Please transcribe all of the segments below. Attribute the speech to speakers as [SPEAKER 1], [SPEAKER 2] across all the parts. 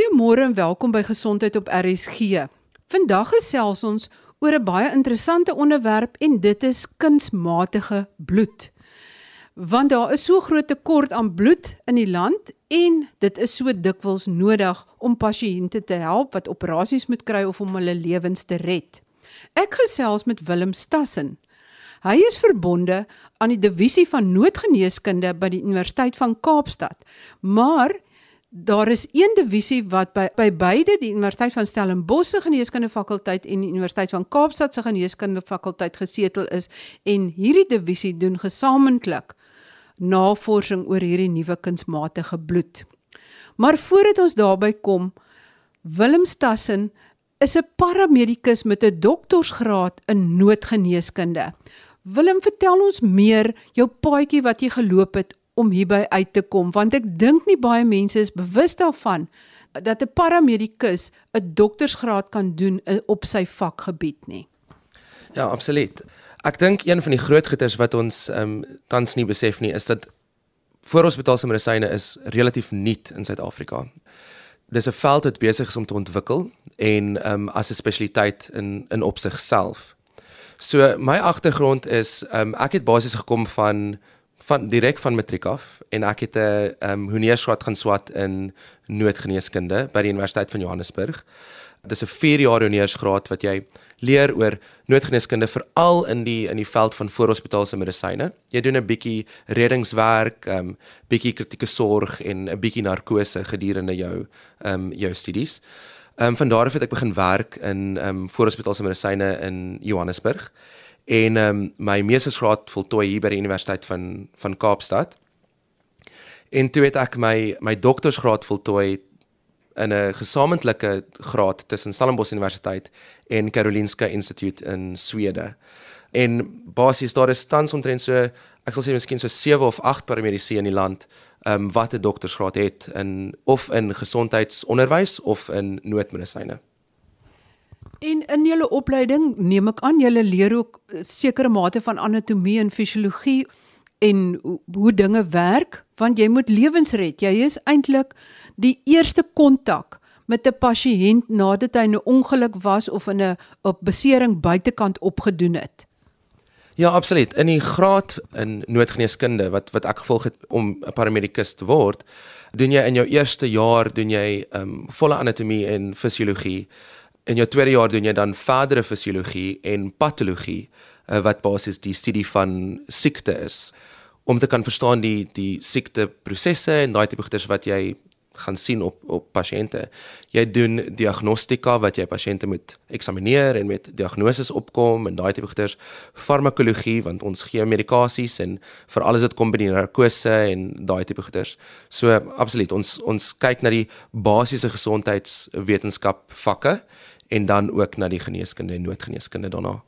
[SPEAKER 1] Goeiemôre en welkom by Gesondheid op RSG. Vandag gesels ons oor 'n baie interessante onderwerp en dit is kunsmatige bloed. Want daar is so groot tekort aan bloed in die land en dit is so dikwels nodig om pasiënte te help wat operasies moet kry of om hulle lewens te red. Ek gesels met Willem Stassen. Hy is verbonde aan die divisie van noodgeneeskunde by die Universiteit van Kaapstad, maar Daar is een divisie wat by by beide die Universiteit van Stellenbosch se geneeskunde fakulteit en die Universiteit van Kaapstad se geneeskunde fakulteit gesetel is en hierdie divisie doen gesamentlik navorsing oor hierdie nuwe kunsmatige bloed. Maar voordat ons daarby kom, Willem Stassen is 'n paramedikus met 'n doktorsgraad in noodgeneeskunde. Willem, vertel ons meer jou paadjie wat jy geloop het om hierby uit te kom want ek dink nie baie mense is bewus daarvan dat 'n paramedikus 'n doktorsgraad kan doen op sy vakgebied nie.
[SPEAKER 2] Ja, absoluut. Ek dink een van die groot goeders wat ons ehm um, tans nie besef nie is dat voorhospitaalse medisyne is relatief nuut in Suid-Afrika. Dis 'n veld wat besig is om te ontwikkel en ehm um, as 'n spesialiteit in in opsigself. So my agtergrond is ehm um, ek het basies gekom van van direk van matriek af en ek het 'n ehm um, honeursgraad gaan swat in noodgeneeskunde by die Universiteit van Johannesburg. Dit is 'n 4 jaar honeursgraad wat jy leer oor noodgeneeskunde veral in die in die veld van voorhospitaalse medisyne. Jy doen 'n bietjie reddingswerk, ehm um, bietjie kritieke sorg en 'n bietjie narkose gedurende jou ehm um, jou studies. Ehm um, van daar af het ek begin werk in ehm um, voorhospitaalse medisyne in Johannesburg en ehm um, my meestersgraad voltooi hier by die Universiteit van van Kaapstad. En toe het ek my my doktorsgraad voltooi in 'n gesamentlike graad tussen Stellenbosch Universiteit en Karolinska Instituut in Swede. En basies daar is tans omtrent so ek sal sê miskien so 7 of 8 paramedici in die land ehm um, wat 'n doktorsgraad het in of in gesondheidsonderwys of in noodmedisyne.
[SPEAKER 1] En in julle opleiding neem ek aan julle leer ook eh, sekere mate van anatomie en fisiologie en hoe dinge werk want jy moet lewens red. Jy is eintlik die eerste kontak met 'n pasiënt nadat hy 'n ongeluk was of in 'n op besering buitekant opgedoen het.
[SPEAKER 2] Ja, absoluut. In die graad in noodgeneeskunde wat wat ek gevolg het om 'n paramedikus te word, doen jy in jou eerste jaar doen jy ehm um, volle anatomie en fisiologie in jou tweede jaar doen jy dan verdere fisiologie en patologie uh, wat basies die studie van siekte is om te kan verstaan die die siekteprosesse en daai tipe goeders wat jy gaan sien op op pasiënte. Jy doen diagnostika wat jy pasiënte moet eksamineer en met diagnoses opkom en daai tipe goeders. Farmakologie want ons gee medikasies en vir alles wat kom by die narkose en daai tipe goeders. So absoluut ons ons kyk na die basiese gesondheidswetenskap vakke en dan ook na die geneeskunde en noodgeneeskunde daarna.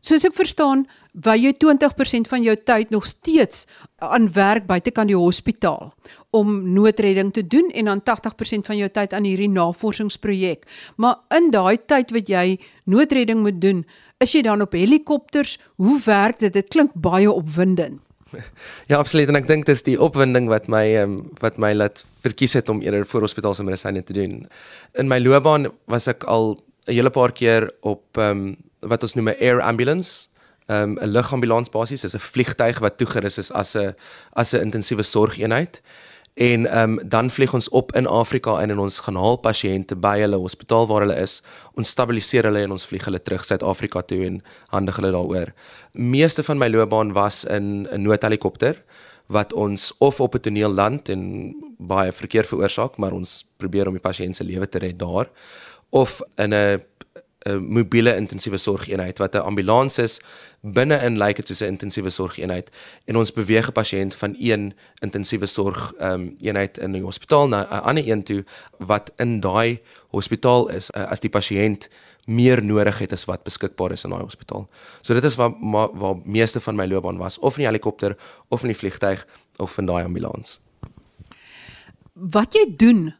[SPEAKER 1] Soos ek verstaan, wy jy 20% van jou tyd nog steeds aan werk buitekant die hospitaal om noodredding te doen en dan 80% van jou tyd aan hierdie navorsingsprojek. Maar in daai tyd wat jy noodredding moet doen, is jy dan op helikopters? Hoe werk dit? Dit klink baie opwindend.
[SPEAKER 2] Ja, absoluut en ek dink dis die opwinding wat my um, wat my laat verkies het om eerder voor hospitaalse medisyne te doen. In my loopbaan was ek al 'n hele paar keer op ehm um, wat ons noem 'n air ambulance, ehm um, 'n lugambulans basies, is 'n vliegtyg wat toegerus is as 'n as 'n intensiewe sorgeenheid. En ehm um, dan vlieg ons op in Afrika in en ons gaan haal pasiënte by hulle hospitaal waar hulle is. Ons stabiliseer hulle en ons vlieg hulle terug Suid-Afrika toe en handig hulle daaroor. Meeste van my loopbaan was in 'n noodhelikopter wat ons of op 'n toneel land en baie verkeer veroorsaak, maar ons probeer om die pasiënt se lewe te red daar of in 'n 'n mobiele intensiewe sorgeenheid wat 'n ambulans is binne in lyk like dit soos 'n intensiewe sorgeenheid en ons beweeg 'n pasiënt van een intensiewe sorg um, eenheid in die hospitaal na 'n ander een toe wat in daai hospitaal is uh, as die pasiënt meer nodig het as wat beskikbaar is in daai hospitaal. So dit is waar waar, waar meeste van my loopbaan was of in die helikopter of in die vliegtyg of in daai ambulans.
[SPEAKER 1] Wat jy doen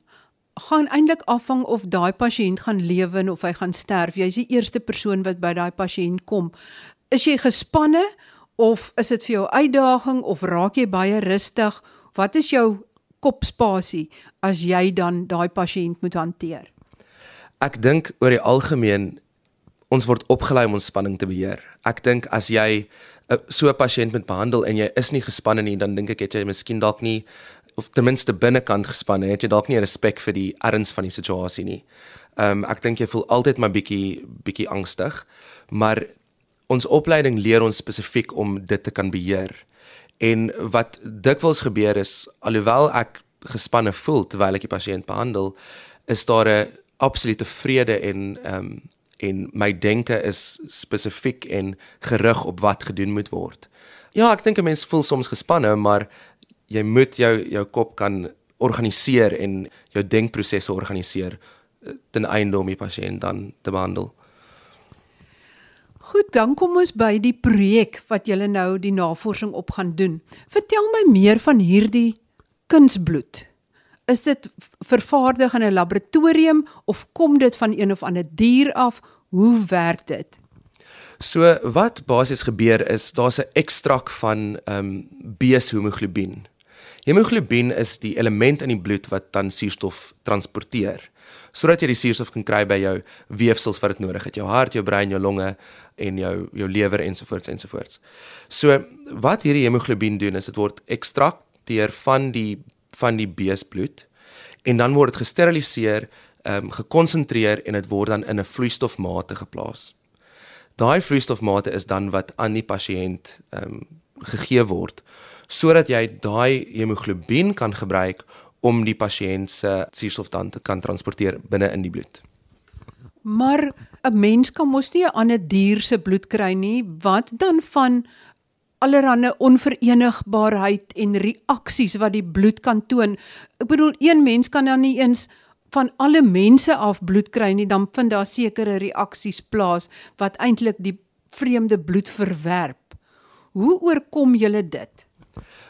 [SPEAKER 1] gaan eintlik afhang of daai pasiënt gaan lewe of hy gaan sterf. Jy's die eerste persoon wat by daai pasiënt kom. Is jy gespanne of is dit vir jou uitdaging of raak jy baie rustig? Wat is jou kopspasie as jy dan daai pasiënt moet hanteer?
[SPEAKER 2] Ek dink oor die algemeen ons word opgelei om ons spanning te beheer. Ek dink as jy 'n so 'n pasiënt moet behandel en jy is nie gespanne nie, dan dink ek het jy miskien dalk nie of ten minste binnekant gespanne, het jy dalk nie respek vir die erns van die situasie nie. Ehm um, ek dink jy voel altyd maar bietjie bietjie angstig, maar ons opleiding leer ons spesifiek om dit te kan beheer. En wat dikwels gebeur is alhoewel ek gespanne voel terwyl ek die pasiënt behandel, is daar 'n absolute vrede en ehm um, en my denke is spesifiek en gerig op wat gedoen moet word. Ja, ek dink 'n mens voel soms gespanne, maar jy moet jou jou kop kan organiseer en jou denkprosesse organiseer eh, ten einde om die pasiënt dan te behandel.
[SPEAKER 1] Goed, dan kom ons by die projek wat julle nou die navorsing op gaan doen. Vertel my meer van hierdie kunsbloed. Is dit vervaardig in 'n laboratorium of kom dit van een of ander dier af? Hoe werk dit?
[SPEAKER 2] So wat basies gebeur is daar's 'n ekstrak van ehm um, beeshemoglobien. Hemoglobien is die element in die bloed wat dan suurstof transporteer sodat jy die suurstof kan kry by jou weefsels wat dit nodig het, jou hart, jou brein, jou longe en jou jou lewer ensovoorts ensovoorts. So wat hierdie hemoglobien doen is dit word ekstrakteer van die van die beesbloed en dan word dit gesteriliseer, ehm um, gekonsentreer en dit word dan in 'n vloeistofmate geplaas. Daai vloeistofmate is dan wat aan die pasiënt ehm um, gegee word sodat jy daai hemoglobien kan gebruik om die pasiënt se suurstof dan te kan transporteer binne in die bloed.
[SPEAKER 1] Maar 'n mens kan mos nie 'n ander dier se bloed kry nie. Wat dan van allerlei onverenigbaarheid en reaksies wat die bloed kan toon. Ek bedoel een mens kan dan nie eens van alle mense af bloed kry nie, dan vind daar sekere reaksies plaas wat eintlik die vreemde bloed verwerp. Hoe oorkom julle dit?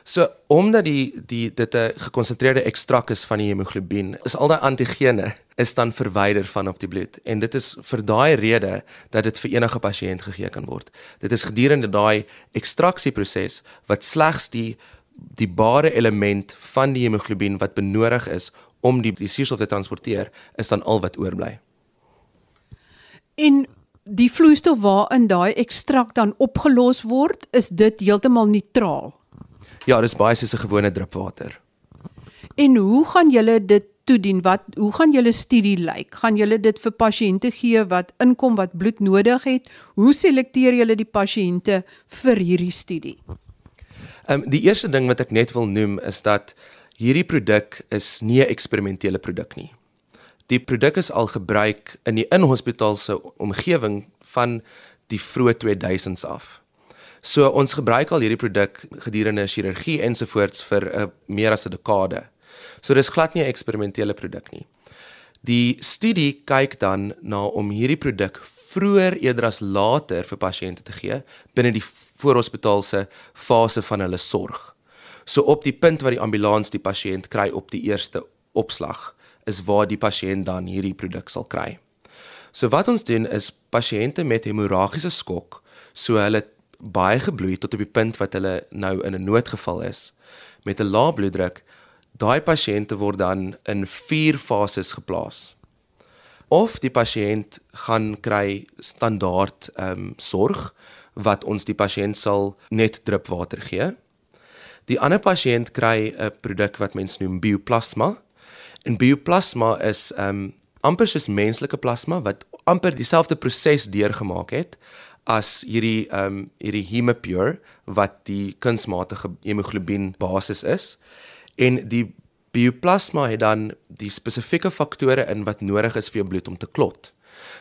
[SPEAKER 2] So omdat die die dit 'n gekonsentreerde ekstrak is van die hemoglobien, is al daai antigene is dan verwyder van op die bloed en dit is vir daai rede dat dit vir enige pasiënt gegee kan word. Dit is gedurende daai ekstraksieproses wat slegs die die bare element van die hemoglobien wat benodig is om die die suurstof te transporteer, is dan al wat oorbly.
[SPEAKER 1] En die vloeistof waarin daai ekstrak dan opgelos word, is dit heeltemal neutraal.
[SPEAKER 2] Ja, dis baie soos 'n gewone druppelwater.
[SPEAKER 1] En hoe gaan julle dit toedien? Wat hoe gaan julle studie lyk? Gaan julle dit vir pasiënte gee wat inkom wat bloed nodig het? Hoe selekteer julle die pasiënte vir hierdie studie?
[SPEAKER 2] Ehm um, die eerste ding wat ek net wil noem is dat hierdie produk is nie 'n eksperimentele produk nie. Die produk is al gebruik in die inhospitaalse omgewing van die vroeë 2000s af. So ons gebruik al hierdie produk gedurende chirurgie ensovoorts vir 'n uh, meer as 'n dekade. So dis glad nie 'n eksperimentele produk nie. Die studie kyk dan na om hierdie produk vroeër eerder as later vir pasiënte te gee binne die voorhospitaalse fase van hulle sorg. So op die punt waar die ambulans die pasiënt kry op die eerste opslag is waar die pasiënt dan hierdie produk sal kry. So wat ons doen is pasiënte met hemorragiese skok, so hulle baie gebloei tot op die punt wat hulle nou in 'n noodgeval is met 'n lae bloeddruk, daai pasiënte word dan in 4 fases geplaas. Of die pasiënt gaan kry standaard ehm um, sorg wat ons die pasiënt sal net druppelwater gee. Die ander pasiënt kry 'n produk wat mens noem bioplasma. En bioplasma is ehm um, amper soos menslike plasma wat amper dieselfde proses deurgemaak het as hierdie ehm um, hierdie Hemopure wat die kunsmatige hemoglobien basis is en die bioplasma het dan die spesifieke faktore in wat nodig is vir jou bloed om te klot.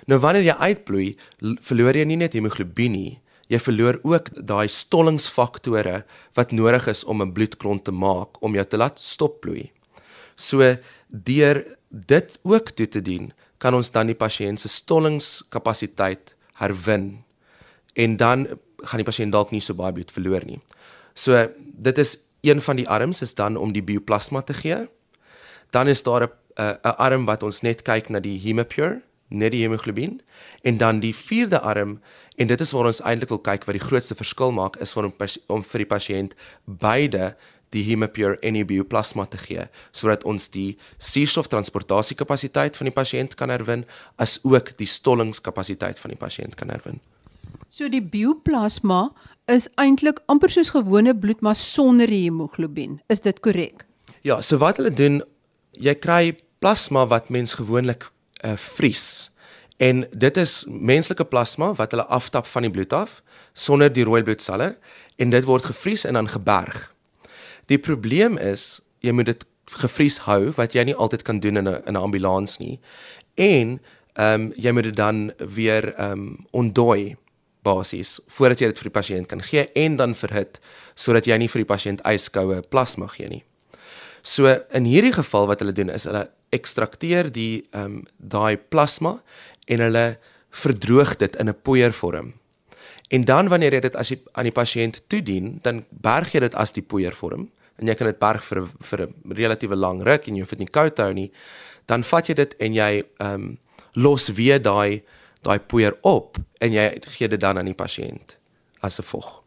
[SPEAKER 2] Nou wanneer jy uitbloei, verloor jy nie net hemoglobien nie, jy verloor ook daai stollingsfaktore wat nodig is om 'n bloedklont te maak om jou te laat stop bloei. So deur dit ook toe te dien, kan ons dan die pasiënt se stollingskapasiteit herwin en dan gaan die pasiënt dalk nie so baie bloed verloor nie. So dit is een van die arms is dan om die bioplasma te gee. Dan is daar 'n 'n arm wat ons net kyk na die hemopure, net die hemoglobien en dan die vierde arm en dit is waar ons eintlik wil kyk wat die grootste verskil maak is vir om, vir die pasiënt beide die Hemopure NEBU plasma te gee sodat ons die suurstoftransportasiekapasiteit van die pasiënt kan herwin as ook die stollingskapasiteit van die pasiënt kan herwin.
[SPEAKER 1] So die bioplasma is eintlik amper soos gewone bloed maar sonder die hemoglobien. Is dit korrek?
[SPEAKER 2] Ja, so wat hulle doen, jy kry plasma wat mens gewoonlik uh, vries. En dit is menslike plasma wat hulle aftap van die bloed af sonder die rooi bloedselle en dit word gevries en dan geberg. Die probleem is jy moet dit gevries hou wat jy nie altyd kan doen in 'n in 'n ambulans nie. En ehm um, jy moet dit dan weer ehm um, ontdooi basies voordat jy dit vir die pasiënt kan gee en dan verhit sodat jy nie vir die pasiënt yskoue plasma gee nie. So in hierdie geval wat hulle doen is hulle ekstrakteer die ehm um, daai plasma en hulle verdroog dit in 'n poeiervorm. En dan wanneer jy dit as jy aan die pasiënt toedien, dan berg jy dit as die poeiervorm en jy kan dit berg vir vir 'n relatiewe lang ruk en jy hoef dit nie koud te hou nie. Dan vat jy dit en jy ehm um, los weer daai daai poeier op en jy gee dit dan aan die pasiënt as 'n vog.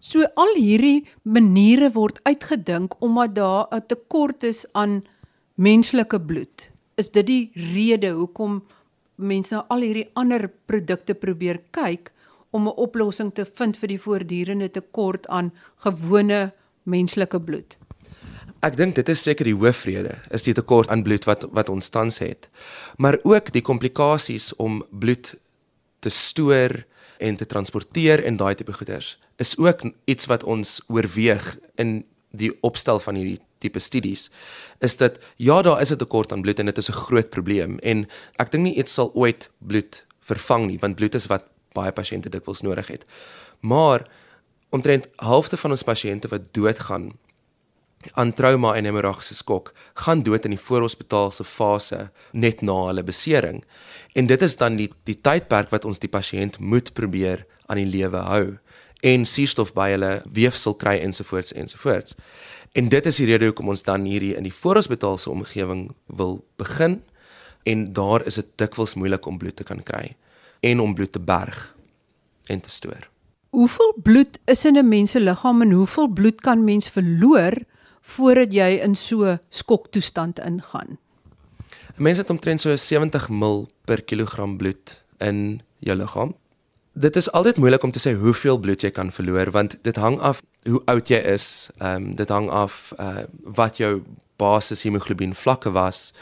[SPEAKER 1] So al hierdie maniere word uitgedink omdat daar 'n tekort is aan menslike bloed. Is dit die rede hoekom mense nou al hierdie ander produkte probeer kyk om 'n oplossing te vind vir die voortdurende tekort aan gewone menslike bloed?
[SPEAKER 2] Ek dink dit is seker die hoofrede, is die tekort aan bloed wat wat ons tans het. Maar ook die komplikasies om bloed te stoor en te transporteer en daai tipe goeders is ook iets wat ons oorweeg in die opstel van hierdie tipe studies is dat ja daar is 'n tekort aan bloed en dit is 'n groot probleem en ek dink nie iets sal ooit bloed vervang nie want bloed is wat baie pasiënte dikwels nodig het. Maar omtrent halfte van ons pasiënte wat doodgaan aan trauma en hemorragiese skok, gaan dood in die voorhospitaalse fase net na hulle besering. En dit is dan die die tydperk wat ons die pasiënt moet probeer aan die lewe hou en suurstof by hulle weefsel kry ensovoorts ensovoorts. En dit is die rede hoekom ons dan hierdie in die voorhospitaalse omgewing wil begin en daar is dit dikwels moeilik om bloed te kan kry en om bloed te berg en te stoor.
[SPEAKER 1] Hoeveel bloed is in 'n mens se liggaam en hoeveel bloed kan mens verloor voordat jy in so skoktoestand ingaan?
[SPEAKER 2] 'n Mens het omtrent so 70 ml per kilogram bloed in jou liggaam. Dit is altyd moeilik om te sê hoeveel bloed jy kan verloor want dit hang af hoe oud jy is. Ehm um, dit hang af uh wat jou basis hemoglobien vlakke was.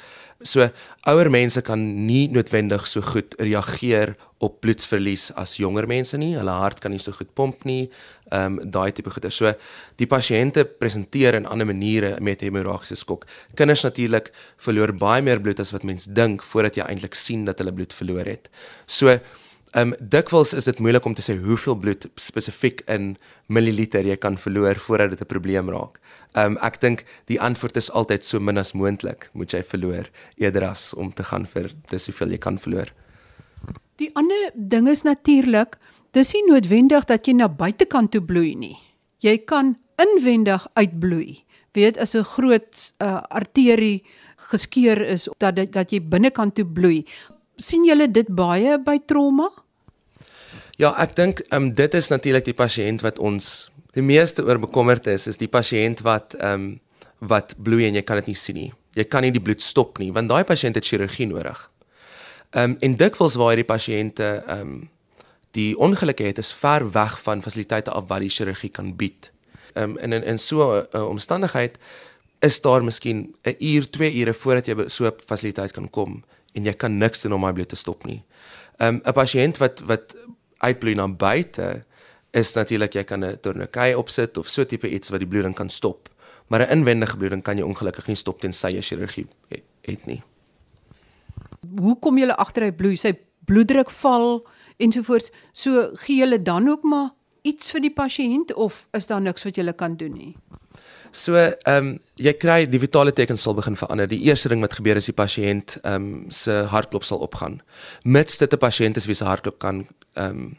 [SPEAKER 2] So ouer mense kan nie noodwendig so goed reageer op bloedsverlies as jonger mense nie. Hulle hart kan nie so goed pomp nie. Ehm um, daai tipe goeie. So die pasiënte presenteer in ander maniere met hemorragiese skok. Kinders natuurlik verloor baie meer bloed as wat mens dink voordat jy eintlik sien dat hulle bloed verloor het. So Ehm um, dikwels is dit moeilik om te sê hoeveel bloed spesifiek in milliliter jy kan verloor voordat dit 'n probleem raak. Ehm um, ek dink die antwoord is altyd so min as moontlik moet jy verloor eerder as om te gaan vir dis hoeveel jy kan verloor.
[SPEAKER 1] Die ander ding is natuurlik, dis nie noodwendig dat jy na buitekant toe bloei nie. Jy kan inwendig uitbloei. Weet as 'n groot uh, arterie geskeur is dat dat jy binnekant toe bloei. sien julle dit baie by trauma?
[SPEAKER 2] Ja, ek dink ehm um, dit is natuurlik die pasiënt wat ons die meeste oor bekommerd is, is die pasiënt wat ehm um, wat bloei en jy kan dit nie sien nie. Jy kan nie die bloed stop nie want daai pasiënt het chirurgie nodig. Ehm um, en dikwels waar hierdie pasiënte ehm um, die ongelukke het is ver weg van fasiliteite af wat die chirurgie kan bied. Ehm um, en in in so 'n uh, omstandigheid is daar miskien 'n uur, 2 ure voordat jy so 'n fasiliteit kan kom en jy kan niks doen om my bloed te stop nie. Ehm um, 'n pasiënt wat wat uitbloei na buite is natuurlik jy kan 'n tourniquet opsit of so tipe iets wat die bloeding kan stop. Maar 'n inwendige bloeding kan jy ongelukkig nie stop tensy jy chirurgie het, het nie.
[SPEAKER 1] Hoe kom jy agter hy bloei? Sy bloeddruk val ensovoorts. So gee jy dan ook maar iets vir die pasiënt of is daar niks wat jy kan doen nie?
[SPEAKER 2] So, ehm um, jy kry die vitale tekens sal begin verander. Die eerste ding wat gebeur is die pasiënt ehm um, se hartklop sal opgaan. Mits dit 'n pasiënt is wie se hartklop kan ehm um,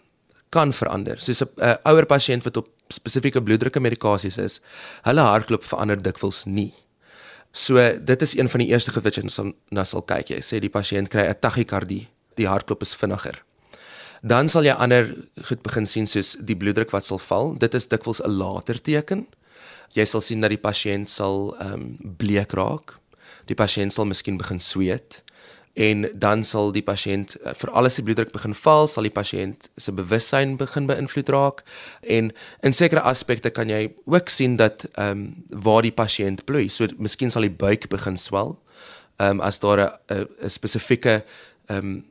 [SPEAKER 2] kan verander. Soos 'n uh, ouer pasiënt wat op spesifieke bloeddrukke medikasies is, hulle hartklop verander dikwels nie. So dit is een van die eerste goed wat jy na sal kyk. Jy sê die pasiënt kry 'n tachykardie, die hartklop is vinniger. Dan sal jy ander goed begin sien soos die bloeddruk wat sal val. Dit is dikwels 'n later teken. jy sal sien dat die pasiënt sal ehm um, bleek raak. Die pasiënt sal miskien begin sweet en dan sal die pasiënt eh, vir alles die bloeddruk begin val, sal die pasiënt se bewussyn begin beïnvloed raak en in sekere aspekte kan jy ook sien dat ehm um, waar die pasiënt bloei, so miskien sal die buik begin swel. Ehm um, as daar 'n spesifieke ehm um,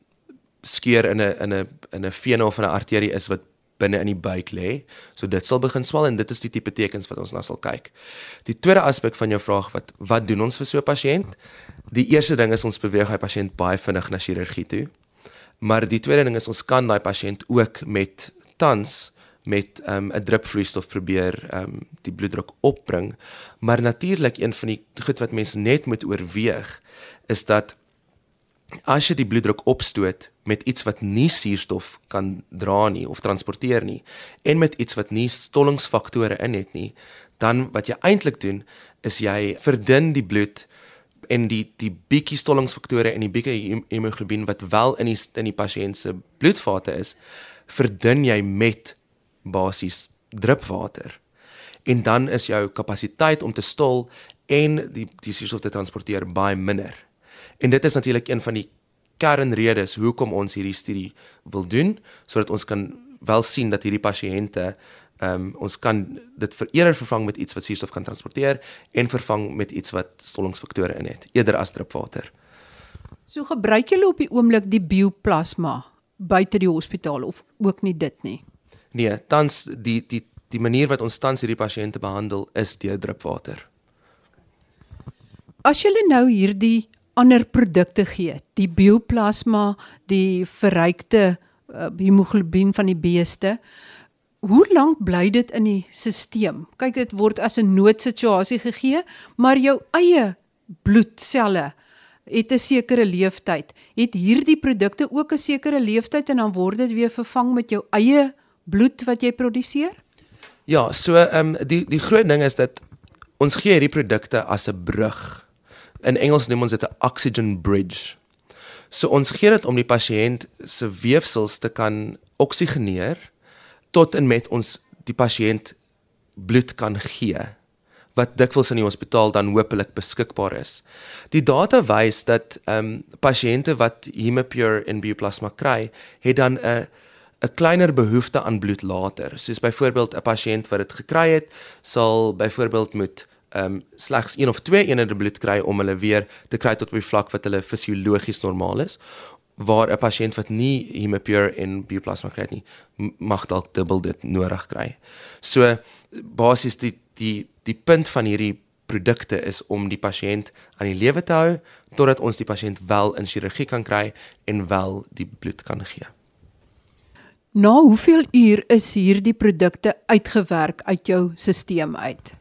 [SPEAKER 2] skeur in 'n in 'n in 'n vene of 'n arterie is wat binne in die buik lê. So dit sal begin swel en dit is die tipe tekens wat ons na sal kyk. Die tweede aspek van jou vraag wat wat doen ons vir so 'n pasiënt? Die eerste ding is ons beweeg hy pasiënt baie vinnig na chirurgie toe. Maar die tweede ding is ons kan daai pasiënt ook met tans met ehm, 'n um, drupvloeistof probeer um die bloeddruk opbring. Maar natuurlik een van die goed wat mense net moet oorweeg is dat as jy die bloeddruk opstoot met iets wat nie suurstof kan dra nie of transporteer nie en met iets wat nie stollingsfaktore in het nie, dan wat jy eintlik doen is jy verdun die bloed en die die bietjie stollingsfaktore en die bietjie hemoglobien wat wel in die in die pasiënt se bloedvate is, verdun jy met basies drupwater. En dan is jou kapasiteit om te stol en die die suurstof te transporteer baie minder. En dit is natuurlik een van die kernredes hoekom ons hierdie studie wil doen sodat ons kan wel sien dat hierdie pasiënte ehm um, ons kan dit vir eerder vervang met iets wat suurstof kan transporteer en vervang met iets wat stollingsfaktore in het eerder as drupwater.
[SPEAKER 1] So gebruik julle op die oomblik die bioplasma buite die hospitaal of ook nie dit nie.
[SPEAKER 2] Nee, tans die die die manier wat ons tans hierdie pasiënte behandel is deur drupwater.
[SPEAKER 1] As jy nou hierdie ander produkte gee, die bioplasma, die verrykte uh, hemoglobien van die beeste. Hoe lank bly dit in die stelsel? Kyk, dit word as 'n noodsituasie gegee, maar jou eie bloedselle het 'n sekere leeftyd. Het hierdie produkte ook 'n sekere leeftyd en dan word dit weer vervang met jou eie bloed wat jy produseer?
[SPEAKER 2] Ja, so ehm um, die die groot ding is dat ons gee hierdie produkte as 'n brug In Engels noem ons dit 'n oxygen bridge. So ons gee dit om die pasiënt se weefsels te kan oksigeneer tot en met ons die pasiënt bloed kan gee wat dikwels in die hospitaal dan hopelik beskikbaar is. Die data wys dat ehm um, pasiënte wat Hemopure en Bioplasma kry, het dan 'n 'n kleiner behoefte aan bloed later. Soos byvoorbeeld 'n pasiënt wat dit gekry het, sal byvoorbeeld moet um, slegs een of twee eenhede bloed kry om hulle weer te kry tot op die vlak wat hulle fisiologies normaal is waar 'n pasiënt wat nie hemopure en bioplasma kry nie mag dalk dubbel dit nodig kry. So basies die die die punt van hierdie produkte is om die pasiënt aan die lewe te hou totdat ons die pasiënt wel in chirurgie kan kry en wel die bloed kan gee.
[SPEAKER 1] Na hoeveel uur is hierdie produkte uitgewerk uit jou stelsel uit?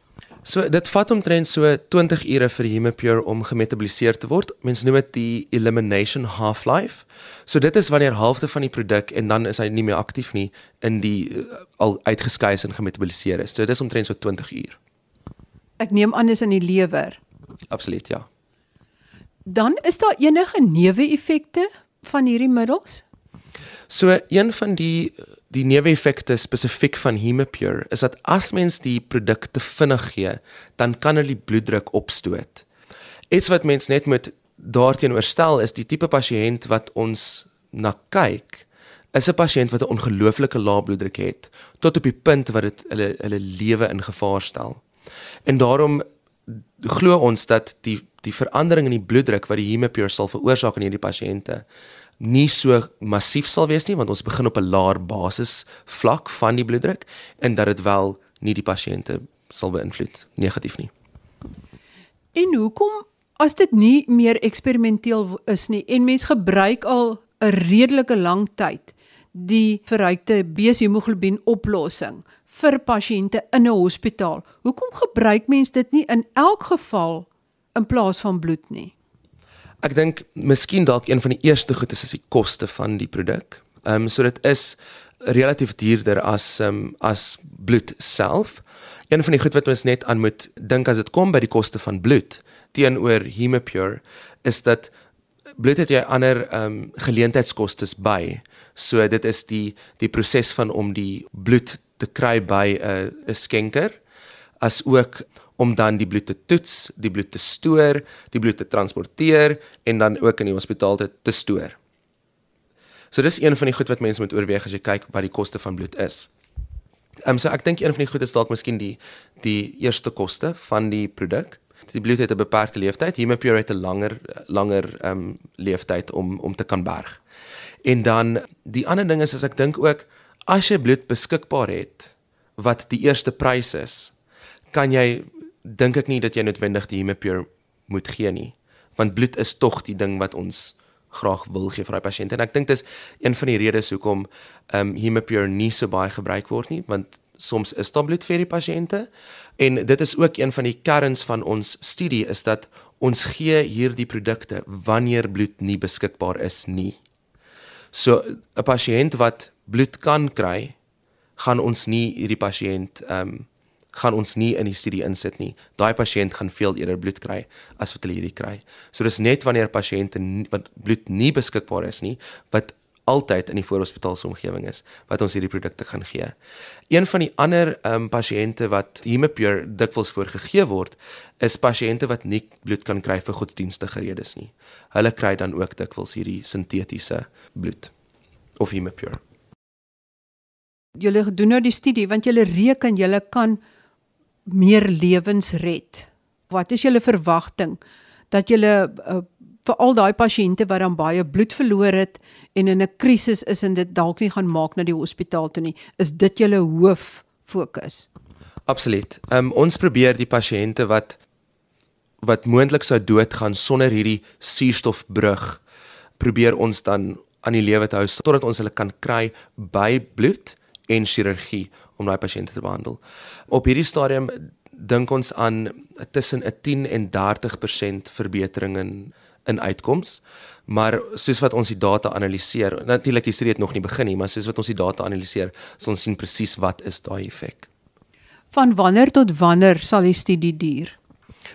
[SPEAKER 2] So dit vat omtrent so 20 ure vir Hemopure om gemetaboliseer te word. Mense noem dit die elimination half-life. So dit is wanneer halfte van die produk en dan is hy nie meer aktief nie in die uh, al uitgeskei en gemetaboliseer is. So dit is omtrent so 20 uur.
[SPEAKER 1] Ek neem aan dis in die lewer.
[SPEAKER 2] Absoluut, ja.
[SPEAKER 1] Dan is daar enige neeweffekte van hierdie middels?
[SPEAKER 2] So een van die die neeweffekte spesifiek van Hemopure is dat as mens die produkte vinnig gee, dan kan hulle die bloeddruk opstoot. Iets wat mens net moet daarteenoor stel is die tipe pasiënt wat ons na kyk, is 'n pasiënt wat 'n ongelooflike lae bloeddruk het tot op die punt wat dit hulle hulle lewe in gevaar stel. En daarom glo ons dat die die verandering in die bloeddruk wat die Hemopure sal veroorsaak in hierdie pasiënte nie so massief sal wees nie want ons begin op 'n laer basis vlak van die bloeddruk en dat dit wel nie die pasiënte sal beïnvloed negatief nie.
[SPEAKER 1] En hoekom as dit nie meer eksperimenteel is nie en mens gebruik al 'n redelike lang tyd die verrykte beeshemoglobien oplossing vir pasiënte in 'n hospitaal. Hoekom gebruik mens dit nie in elk geval in plaas van bloed nie?
[SPEAKER 2] Ek dink miskien dalk een van die eerste goed is is die koste van die produk. Ehm um, so dit is relatief duurder as um, as bloed self. Een van die goed wat ons net aan moet dink as dit kom by die koste van bloed teenoor Hemopure is dat bloed het jy ander ehm um, geleentheidskoste by. So dit is die die proses van om die bloed te kry by 'n 'n skenker as ook om dan die bloed te toets, die bloed te stoor, die bloed te transporteer en dan ook in die hospitaal te, te stoor. So dis een van die goed wat mense moet oorweeg as jy kyk wat die koste van bloed is. Ehm um, so ek dink een van die goed is dalk miskien die die eerste koste van die produk. Die bloed het 'n beperkte lewensduur. Hemopure het 'n langer langer ehm um, lewensduur om om te kan berg. En dan die ander ding is as ek dink ook as jy bloed beskikbaar het wat die eerste prys is, kan jy dink ek nie dat jy noodwendig die Hemopure moet gee nie, want bloed is tog die ding wat ons graag wil gee vir daai pasiënt. En ek dink dis een van die redes hoekom ehm um, Hemopure nie so baie gebruik word nie, want soms is daar bloed vir die pasiënte. En dit is ook een van die kerns van ons studie is dat ons gee hierdie produkte wanneer bloed nie beskikbaar is nie. So 'n pasiënt wat bloed kan kry, gaan ons nie hierdie pasiënt ehm um, gaan ons nie in die studie insit nie. Daai pasiënt gaan veel eerder bloed kry as wat hulle hierdie kry. So dis net wanneer pasiënte wat bloed nie beskikbaar is nie, wat altyd in die voorhospitaalse omgewing is wat ons hierdie produkte gaan gee. Een van die ander ehm um, pasiënte wat Hemopure dikwels voorgegee word, is pasiënte wat nie bloed kan kry vir godsdienstige redes nie. Hulle kry dan ook dikwels hierdie sintetiese bloed of Hemopure.
[SPEAKER 1] Julle doen nou die studie want julle reken julle kan meer lewens red. Wat is julle verwagting dat julle uh, vir al daai pasiënte wat dan baie bloed verloor het en in 'n krisis is en dit dalk nie gaan maak na die hospitaal toe nie, is dit julle hoof fokus?
[SPEAKER 2] Absoluut. Um, ons probeer die pasiënte wat wat moontlik sou doodgaan sonder hierdie suurstofbrug probeer ons dan aan die lewe te hou totdat ons hulle kan kry by bloed en chirurgie om daai pasiënte te behandel. Op hierdie stadium dink ons aan tussen 'n 10 en 30% verbetering in in uitkoms. Maar soos wat ons die data analiseer, natuurlik die studie het nog nie begin nie, maar soos wat ons die data analiseer, sal ons sien presies wat is daai effek.
[SPEAKER 1] Van wanneer tot wanneer sal die studie duur?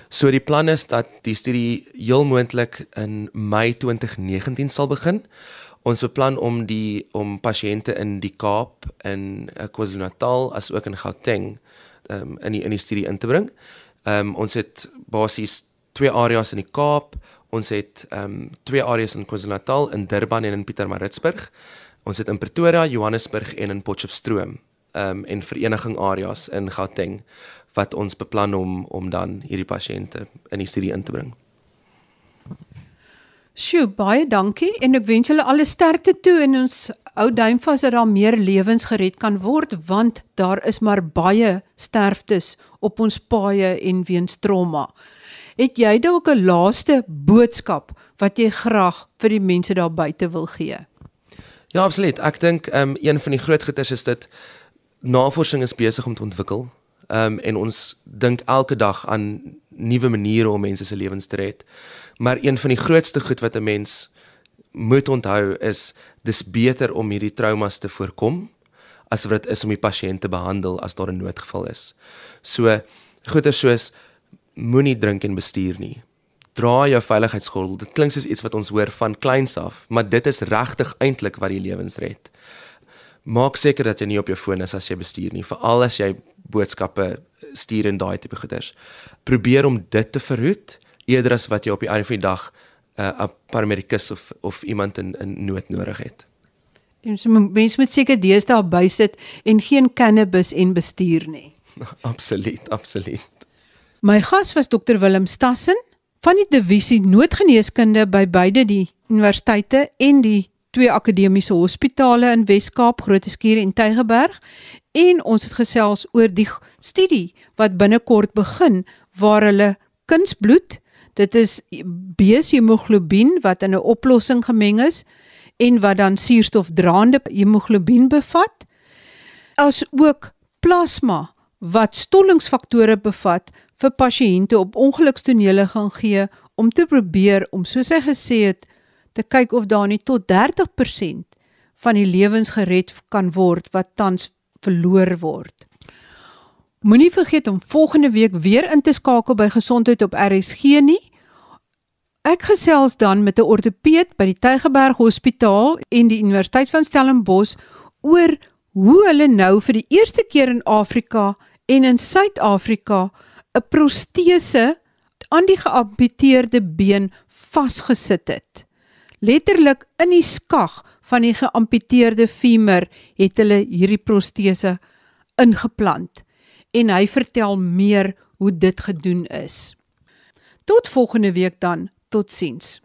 [SPEAKER 2] So die plan is dat die studie heel moontlik in Mei 2019 sal begin. Ons beplan om die om pasiënte in die Kaap in eh, KwaZulu-Natal as ook in Gauteng um, in die in die studie in te bring. Ehm um, ons het basies twee areas in die Kaap, Ons het ehm um, twee areas in KwaZulu-Natal in Durban en in Pietermaritzburg. Ons het in Pretoria, Johannesburg en in Potchefstroom ehm um, en vereniging areas in Gauteng wat ons beplan om om dan hierdie pasiënte in die studie in te bring.
[SPEAKER 1] Sjoe, baie dankie en ek wens julle alle sterkte toe en ons hou duim vas dat daar meer lewens gered kan word want daar is maar baie sterftes op ons paaie en weens trauma. Het jy dalk 'n laaste boodskap wat jy graag vir die mense daar buite wil gee?
[SPEAKER 2] Ja, absoluut. Ek dink um, een van die groot goeders is dit navorsing is besig om te ontwikkel. Ehm um, en ons dink elke dag aan nuwe maniere om mense se lewens te red. Maar een van die grootste goed wat 'n mens moet onthou is dis beter om hierdie traumas te voorkom as wat dit is om die pasiënt te behandel as daar 'n noodgeval is. So goeie soos moenie drink en bestuur nie. Dra jou veiligheidsgordel. Dit klink soos iets wat ons hoor van kleins af, maar dit is regtig eintlik wat die lewens red. Maak seker dat jy nie op jou foon is as jy bestuur nie, veral as jy boodskappe stuur en daai tipe goeders. Probeer om dit te verhoed eerder as wat jy op die einde van die dag uh, 'n uh, paramedikus of of iemand in in nood nodig het.
[SPEAKER 1] Mens mens moet seker deesdae bysit en geen cannabis en bestuur nie.
[SPEAKER 2] absoluut, absoluut.
[SPEAKER 1] My gas was Dr Willem Stassen van die divisie noodgeneeskunde by beide die universiteite en die twee akademiese hospitale in Wes-Kaap, Grooteskier en Tygerberg en ons het gesels oor die studie wat binnekort begin waar hulle kunsbloed, dit is B-hemoglobien wat in 'n oplossing gemeng is en wat dan suurstofdraande hemoglobien bevat, as ook plasma wat stollingsfaktore bevat vir pasiënte op ongelukstonele gaan gee om te probeer om soos hy gesê het te kyk of daar nie tot 30% van die lewens gered kan word wat tans verloor word. Moenie vergeet om volgende week weer in te skakel by Gesondheid op RSG nie. Ek gesels dan met 'n ortopeed by die Tygerberg Hospitaal en die Universiteit van Stellenbosch oor hoe hulle nou vir die eerste keer in Afrika en in Suid-Afrika 'n protese aan die geamputeerde been vasgesit het. Letterlik in die skag van die geamputeerde femur het hulle hierdie protese ingeplant en hy vertel meer hoe dit gedoen is. Tot volgende week dan, totsiens.